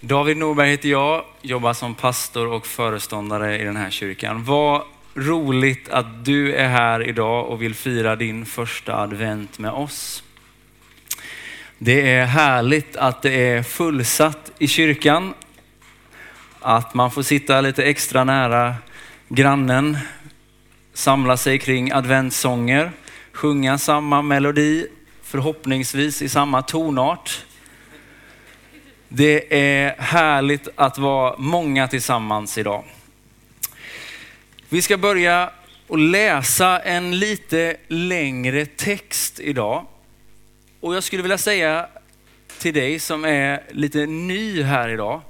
David Norberg heter jag, jobbar som pastor och föreståndare i den här kyrkan. Vad roligt att du är här idag och vill fira din första advent med oss. Det är härligt att det är fullsatt i kyrkan, att man får sitta lite extra nära grannen, samla sig kring adventssånger, sjunga samma melodi, förhoppningsvis i samma tonart. Det är härligt att vara många tillsammans idag. Vi ska börja och läsa en lite längre text idag. Och jag skulle vilja säga till dig som är lite ny här idag.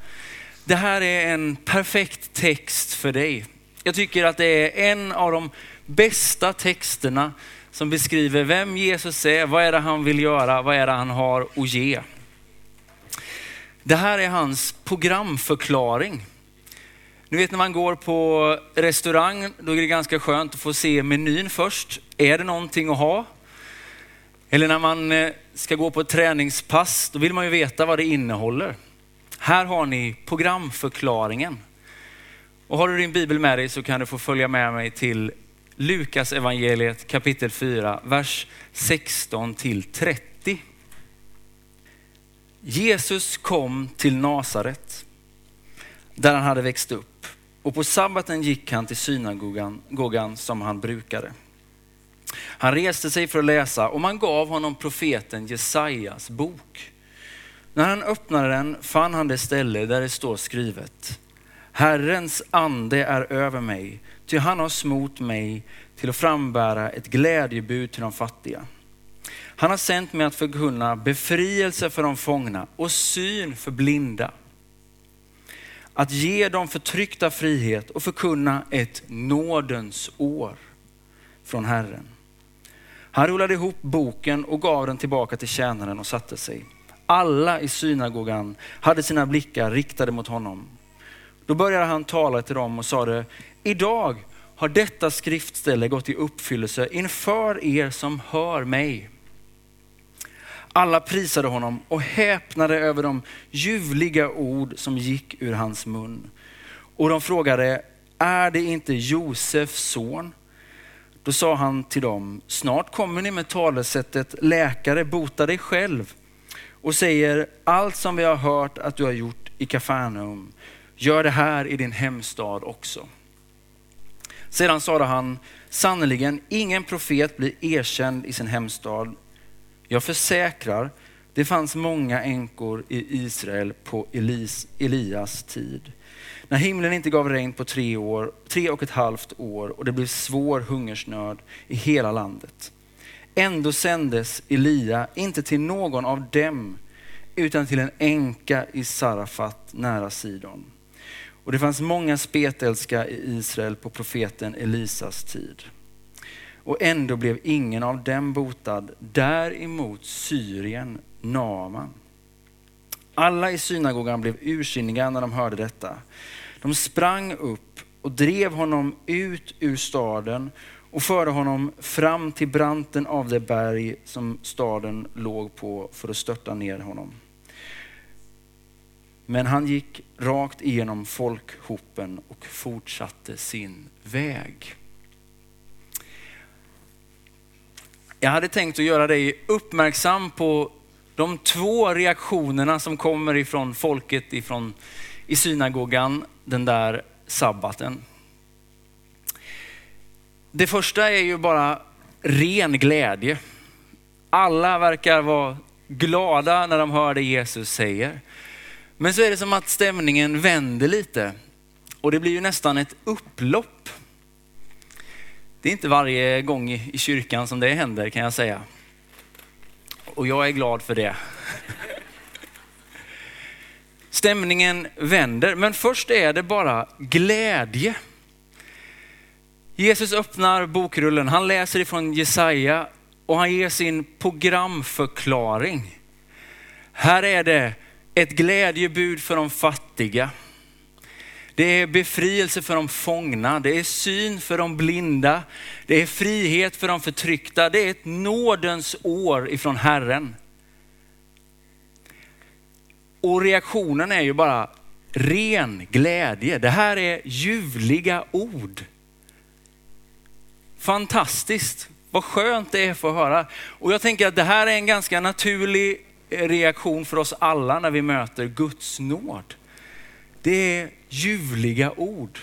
Det här är en perfekt text för dig. Jag tycker att det är en av de bästa texterna som beskriver vem Jesus är, vad är det han vill göra, vad är det han har att ge. Det här är hans programförklaring. Ni vet när man går på restaurang, då är det ganska skönt att få se menyn först. Är det någonting att ha? Eller när man eh, ska gå på ett träningspass, då vill man ju veta vad det innehåller. Här har ni programförklaringen. Och har du din bibel med dig så kan du få följa med mig till Lukas evangeliet kapitel 4, vers 16 till 30. Jesus kom till Nasaret där han hade växt upp och på sabbaten gick han till synagogan som han brukade. Han reste sig för att läsa och man gav honom profeten Jesajas bok. När han öppnade den fann han det ställe där det står skrivet. Herrens ande är över mig, ty han har smort mig till att frambära ett glädjebud till de fattiga. Han har sänt mig att förkunna befrielse för de fångna och syn för blinda. Att ge de förtryckta frihet och förkunna ett nådens år från Herren. Han rullade ihop boken och gav den tillbaka till tjänaren och satte sig. Alla i synagogan hade sina blickar riktade mot honom. Då började han tala till dem och sade, idag har detta skriftställe gått i uppfyllelse inför er som hör mig. Alla prisade honom och häpnade över de ljuvliga ord som gick ur hans mun. Och de frågade, är det inte Josefs son? Då sa han till dem, snart kommer ni med talesättet läkare bota dig själv och säger allt som vi har hört att du har gjort i Kafarnaum, gör det här i din hemstad också. Sedan sade han, sannerligen ingen profet blir erkänd i sin hemstad. Jag försäkrar, det fanns många änkor i Israel på Elis, Elias tid. När himlen inte gav regn på tre, år, tre och ett halvt år och det blev svår hungersnöd i hela landet. Ändå sändes Elia inte till någon av dem utan till en änka i Sarafat nära Sidon. Och det fanns många spetälska i Israel på profeten Elisas tid. Och ändå blev ingen av dem botad. Däremot Syrien, Naman. Alla i synagogan blev ursinniga när de hörde detta. De sprang upp och drev honom ut ur staden och förde honom fram till branten av det berg som staden låg på för att störta ner honom. Men han gick rakt igenom folkhopen och fortsatte sin väg. Jag hade tänkt att göra dig uppmärksam på de två reaktionerna som kommer ifrån folket ifrån, i synagogan den där sabbaten. Det första är ju bara ren glädje. Alla verkar vara glada när de hör det Jesus säger. Men så är det som att stämningen vänder lite och det blir ju nästan ett upplopp. Det är inte varje gång i kyrkan som det händer kan jag säga. Och jag är glad för det. Stämningen vänder, men först är det bara glädje. Jesus öppnar bokrullen, han läser ifrån Jesaja och han ger sin programförklaring. Här är det ett glädjebud för de fattiga. Det är befrielse för de fångna, det är syn för de blinda, det är frihet för de förtryckta, det är ett nådens år ifrån Herren. Och reaktionen är ju bara ren glädje. Det här är ljuvliga ord. Fantastiskt. Vad skönt det är för att höra. Och jag tänker att det här är en ganska naturlig reaktion för oss alla när vi möter Guds nåd. Det är ljuvliga ord.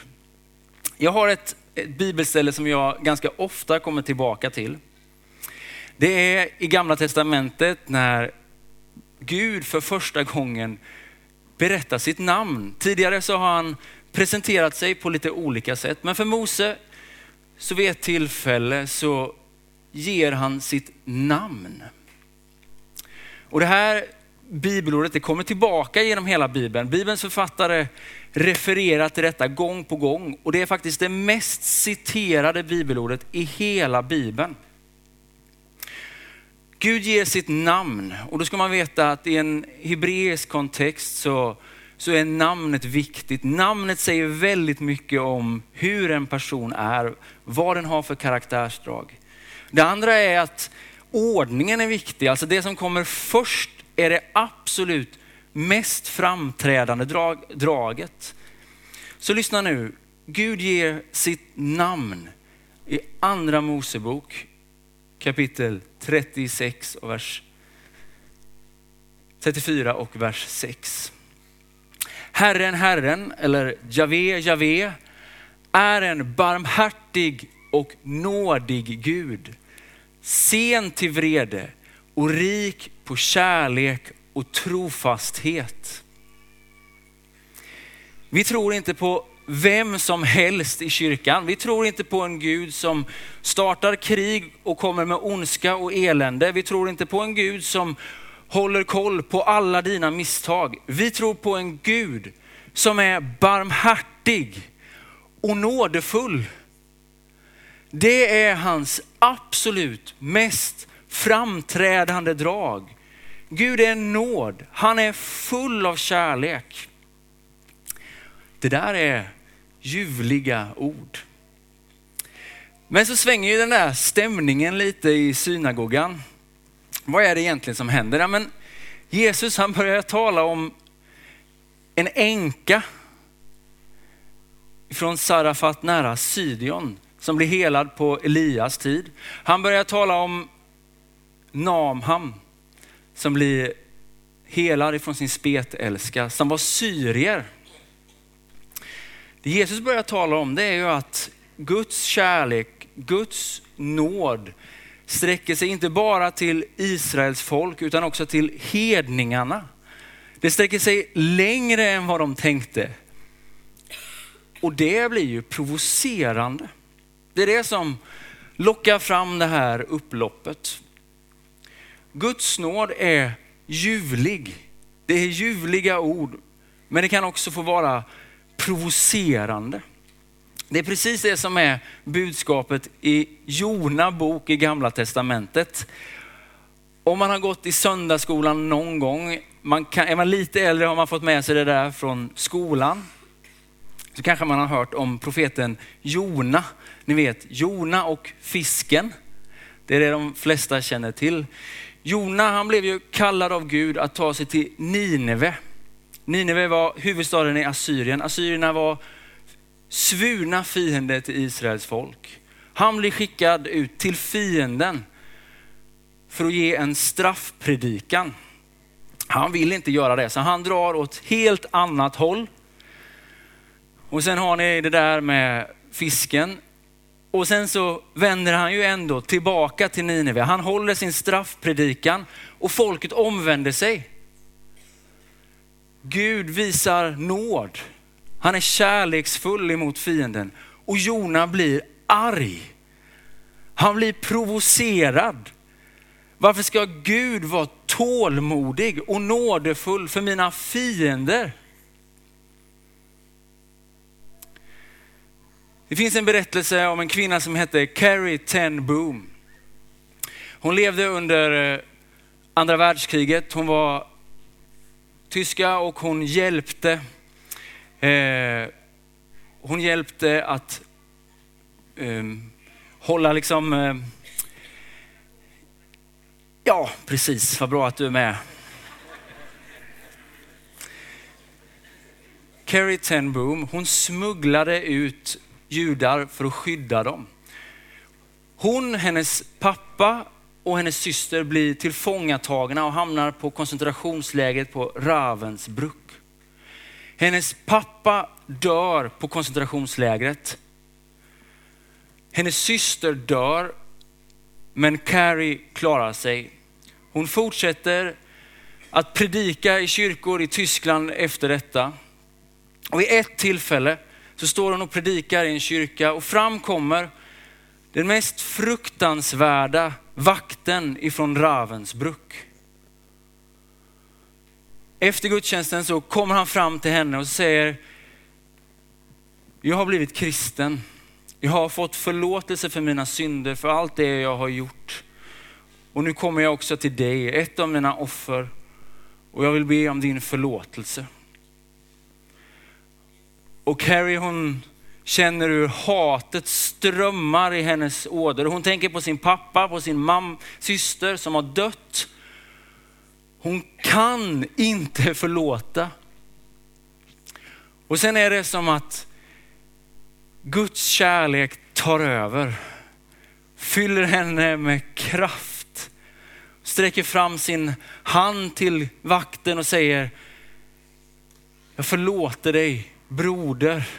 Jag har ett, ett bibelställe som jag ganska ofta kommer tillbaka till. Det är i gamla testamentet när Gud för första gången berättar sitt namn. Tidigare så har han presenterat sig på lite olika sätt, men för Mose så vid ett tillfälle så ger han sitt namn. Och det här bibelordet det kommer tillbaka genom hela bibeln. Bibelns författare refererar till detta gång på gång och det är faktiskt det mest citerade bibelordet i hela bibeln. Gud ger sitt namn och då ska man veta att i en hebreisk kontext så, så är namnet viktigt. Namnet säger väldigt mycket om hur en person är, vad den har för karaktärsdrag. Det andra är att ordningen är viktig, alltså det som kommer först är det absolut mest framträdande drag, draget. Så lyssna nu, Gud ger sitt namn i andra Mosebok kapitel 36 och vers 34 och vers 6. Herren, Herren, eller Javé, Javé, är en barmhärtig och nådig Gud, sen till vrede och rik på kärlek och trofasthet. Vi tror inte på vem som helst i kyrkan. Vi tror inte på en Gud som startar krig och kommer med ondska och elände. Vi tror inte på en Gud som håller koll på alla dina misstag. Vi tror på en Gud som är barmhärtig och nådefull. Det är hans absolut mest framträdande drag. Gud är nåd, han är full av kärlek. Det där är ljuvliga ord. Men så svänger ju den där stämningen lite i synagogan. Vad är det egentligen som händer? Ja, men Jesus han börjar tala om en änka från Sarafat nära Sydion som blir helad på Elias tid. Han börjar tala om Namham som blir helad ifrån sin spetälska som var syrier. Det Jesus börjar tala om det är ju att Guds kärlek, Guds nåd sträcker sig inte bara till Israels folk utan också till hedningarna. Det sträcker sig längre än vad de tänkte. Och det blir ju provocerande. Det är det som lockar fram det här upploppet. Guds nåd är ljuvlig. Det är ljuvliga ord, men det kan också få vara provocerande. Det är precis det som är budskapet i Jona bok i gamla testamentet. Om man har gått i söndagsskolan någon gång, man kan, är man lite äldre har man fått med sig det där från skolan. Så kanske man har hört om profeten Jona. Ni vet Jona och fisken. Det är det de flesta känner till. Jona han blev ju kallad av Gud att ta sig till Nineve. Nineve var huvudstaden i Assyrien. Assyrierna var svurna fiender till Israels folk. Han blir skickad ut till fienden för att ge en straffpredikan. Han vill inte göra det, så han drar åt helt annat håll. Och sen har ni det där med fisken. Och sen så vänder han ju ändå tillbaka till Nineve. Han håller sin straffpredikan och folket omvänder sig. Gud visar nåd. Han är kärleksfull emot fienden och Jona blir arg. Han blir provocerad. Varför ska Gud vara tålmodig och nådefull för mina fiender? Det finns en berättelse om en kvinna som hette Carrie Ten Boom. Hon levde under eh, andra världskriget. Hon var tyska och hon hjälpte, eh, hon hjälpte att eh, hålla liksom, eh, ja precis, vad bra att du är med. Carrie Ten Boom, hon smugglade ut judar för att skydda dem. Hon, hennes pappa och hennes syster blir tillfångatagna och hamnar på koncentrationslägret på Ravensbrück. Hennes pappa dör på koncentrationslägret. Hennes syster dör, men Carrie klarar sig. Hon fortsätter att predika i kyrkor i Tyskland efter detta. Och vid ett tillfälle så står hon och predikar i en kyrka och framkommer den mest fruktansvärda vakten ifrån Ravensbrück. Efter gudstjänsten så kommer han fram till henne och säger, jag har blivit kristen. Jag har fått förlåtelse för mina synder, för allt det jag har gjort. Och nu kommer jag också till dig, ett av mina offer. Och jag vill be om din förlåtelse. Och Carrie hon känner hur hatet strömmar i hennes ådror. Hon tänker på sin pappa, på sin mam, syster som har dött. Hon kan inte förlåta. Och sen är det som att Guds kärlek tar över, fyller henne med kraft, sträcker fram sin hand till vakten och säger, jag förlåter dig broder.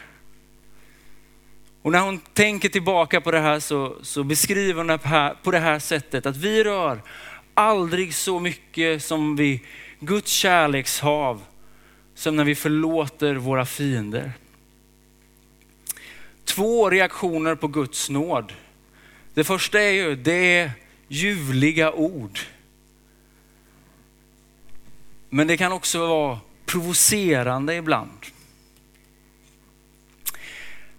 Och när hon tänker tillbaka på det här så, så beskriver hon det här, på det här sättet att vi rör aldrig så mycket som vi Guds kärlekshav som när vi förlåter våra fiender. Två reaktioner på Guds nåd. Det första är ju, det är ljuvliga ord. Men det kan också vara provocerande ibland.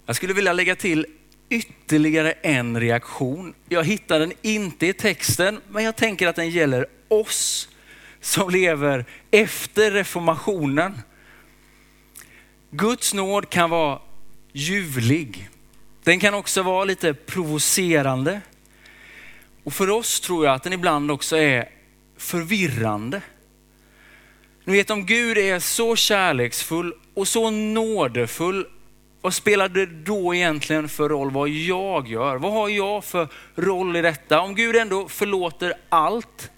Jag skulle vilja lägga till ytterligare en reaktion. Jag hittar den inte i texten, men jag tänker att den gäller oss som lever efter reformationen. Guds nåd kan vara ljuvlig. Den kan också vara lite provocerande. Och för oss tror jag att den ibland också är förvirrande. Ni vet om Gud är så kärleksfull och så nådefull vad spelar det då egentligen för roll vad jag gör? Vad har jag för roll i detta? Om Gud ändå förlåter allt,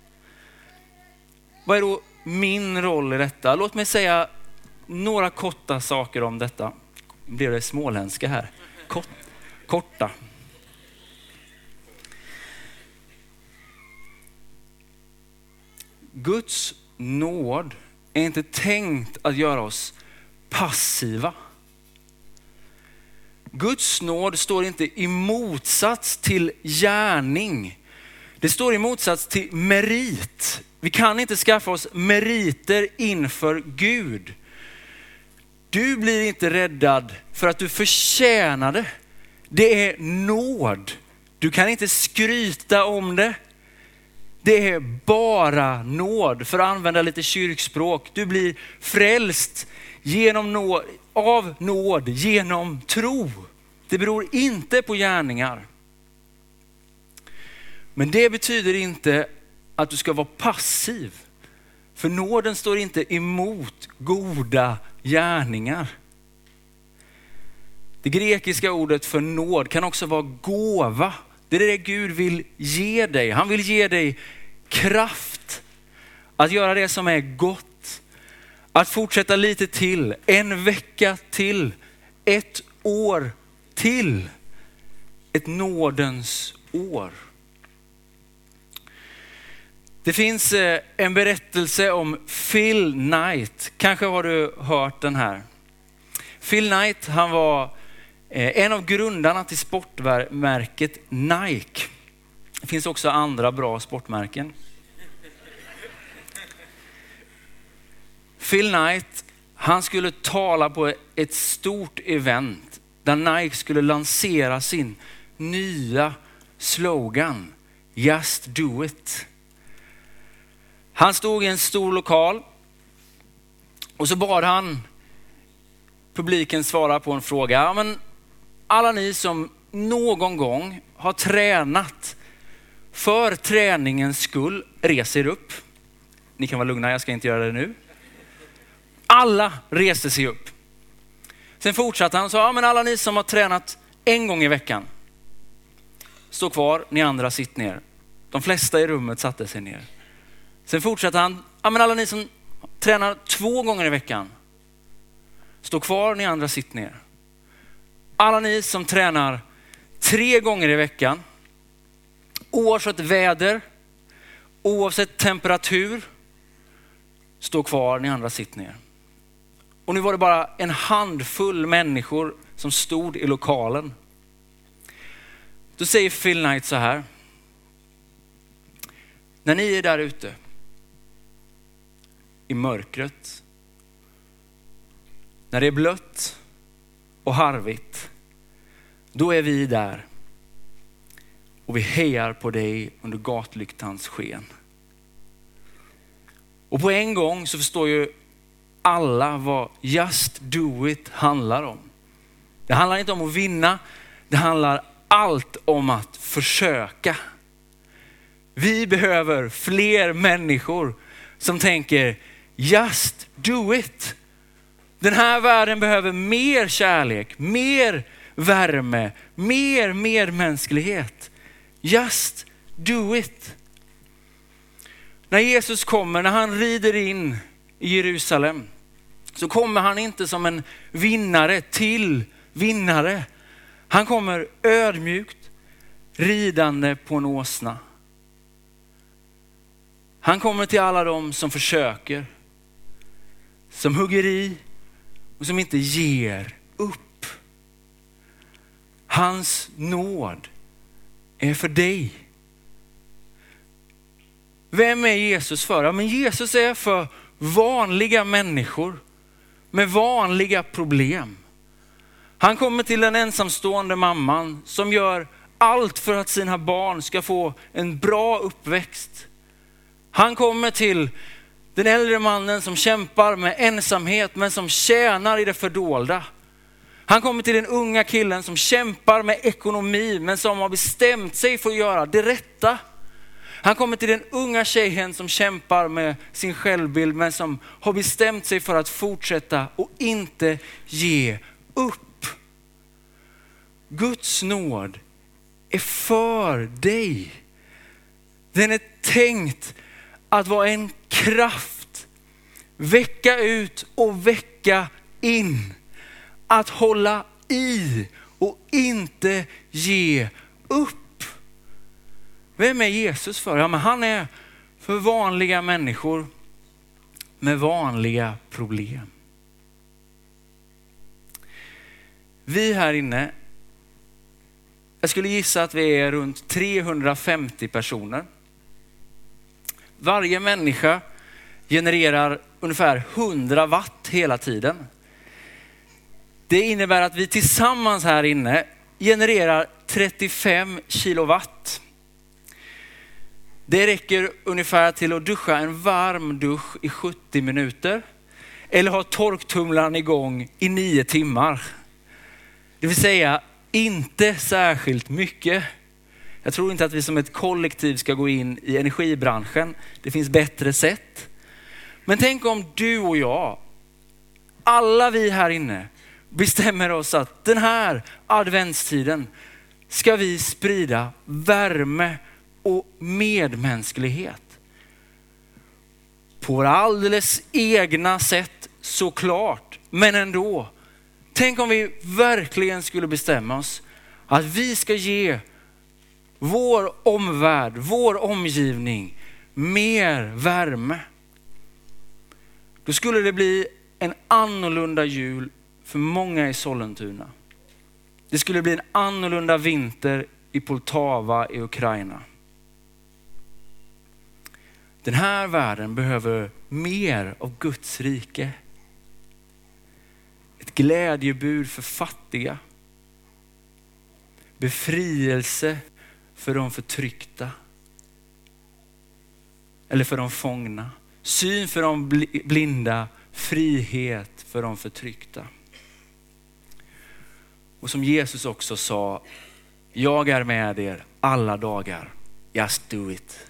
vad är då min roll i detta? Låt mig säga några korta saker om detta. Blev det småländska här? Kort, korta. Guds nåd är inte tänkt att göra oss passiva. Guds nåd står inte i motsats till gärning. Det står i motsats till merit. Vi kan inte skaffa oss meriter inför Gud. Du blir inte räddad för att du förtjänade. Det är nåd. Du kan inte skryta om det. Det är bara nåd, för att använda lite kyrkspråk. Du blir frälst genom nåd, av nåd genom tro. Det beror inte på gärningar. Men det betyder inte att du ska vara passiv. För nåden står inte emot goda gärningar. Det grekiska ordet för nåd kan också vara gåva. Det är det Gud vill ge dig. Han vill ge dig kraft att göra det som är gott att fortsätta lite till, en vecka till, ett år till. Ett nådens år. Det finns eh, en berättelse om Phil Knight. Kanske har du hört den här. Phil Knight, han var eh, en av grundarna till sportmärket Nike. Det finns också andra bra sportmärken. Phil Knight, han skulle tala på ett stort event där Nike skulle lansera sin nya slogan, Just do it. Han stod i en stor lokal och så bad han publiken svara på en fråga. Ja, men alla ni som någon gång har tränat för träningens skull, reser upp. Ni kan vara lugna, jag ska inte göra det nu. Alla reste sig upp. Sen fortsatte han och sa, ja men alla ni som har tränat en gång i veckan, stå kvar, ni andra sitt ner. De flesta i rummet satte sig ner. Sen fortsatte han, ja men alla ni som tränar två gånger i veckan, stå kvar, ni andra sitt ner. Alla ni som tränar tre gånger i veckan, oavsett väder, oavsett temperatur, stå kvar, ni andra sitt ner. Och nu var det bara en handfull människor som stod i lokalen. Då säger Phil Knight så här. När ni är där ute i mörkret, när det är blött och harvigt, då är vi där och vi hejar på dig under gatlyktans sken. Och på en gång så förstår ju alla vad Just Do It handlar om. Det handlar inte om att vinna, det handlar allt om att försöka. Vi behöver fler människor som tänker Just Do It. Den här världen behöver mer kärlek, mer värme, mer medmänsklighet. Just do it. När Jesus kommer, när han rider in i Jerusalem, så kommer han inte som en vinnare till vinnare. Han kommer ödmjukt ridande på en åsna. Han kommer till alla de som försöker, som hugger i och som inte ger upp. Hans nåd är för dig. Vem är Jesus för? Ja, men Jesus är för vanliga människor med vanliga problem. Han kommer till den ensamstående mamman som gör allt för att sina barn ska få en bra uppväxt. Han kommer till den äldre mannen som kämpar med ensamhet men som tjänar i det fördolda. Han kommer till den unga killen som kämpar med ekonomi men som har bestämt sig för att göra det rätta. Han kommer till den unga tjejen som kämpar med sin självbild men som har bestämt sig för att fortsätta och inte ge upp. Guds nåd är för dig. Den är tänkt att vara en kraft, vecka ut och vecka in. Att hålla i och inte ge upp. Vem är Jesus för? Ja, men han är för vanliga människor med vanliga problem. Vi här inne, jag skulle gissa att vi är runt 350 personer. Varje människa genererar ungefär 100 watt hela tiden. Det innebär att vi tillsammans här inne genererar 35 kilowatt. Det räcker ungefär till att duscha en varm dusch i 70 minuter eller ha torktumlaren igång i nio timmar. Det vill säga inte särskilt mycket. Jag tror inte att vi som ett kollektiv ska gå in i energibranschen. Det finns bättre sätt. Men tänk om du och jag, alla vi här inne, bestämmer oss att den här adventstiden ska vi sprida värme och medmänsklighet. På våra alldeles egna sätt såklart, men ändå. Tänk om vi verkligen skulle bestämma oss att vi ska ge vår omvärld, vår omgivning mer värme. Då skulle det bli en annorlunda jul för många i Sollentuna. Det skulle bli en annorlunda vinter i Poltava i Ukraina. Den här världen behöver mer av Guds rike. Ett glädjebud för fattiga. Befrielse för de förtryckta. Eller för de fångna. Syn för de blinda, frihet för de förtryckta. Och som Jesus också sa, jag är med er alla dagar. Just do it.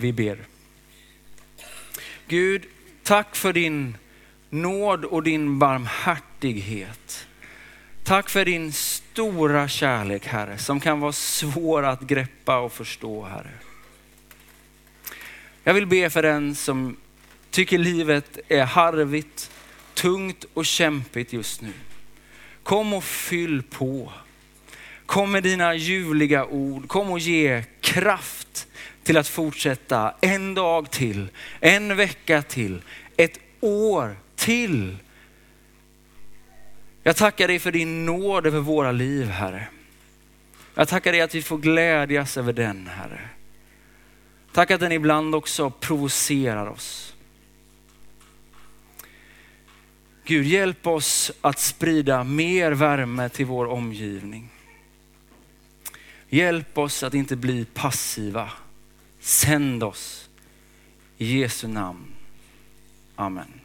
Vi ber. Gud, tack för din nåd och din barmhärtighet. Tack för din stora kärlek Herre, som kan vara svår att greppa och förstå Herre. Jag vill be för den som tycker livet är harvigt, tungt och kämpigt just nu. Kom och fyll på. Kom med dina ljuvliga ord. Kom och ge kraft till att fortsätta en dag till, en vecka till, ett år till. Jag tackar dig för din nåd över våra liv, Herre. Jag tackar dig att vi får glädjas över den, Herre. Tack att den ibland också provocerar oss. Gud, hjälp oss att sprida mer värme till vår omgivning. Hjälp oss att inte bli passiva. Sänd oss. I Jesu namn. Amen.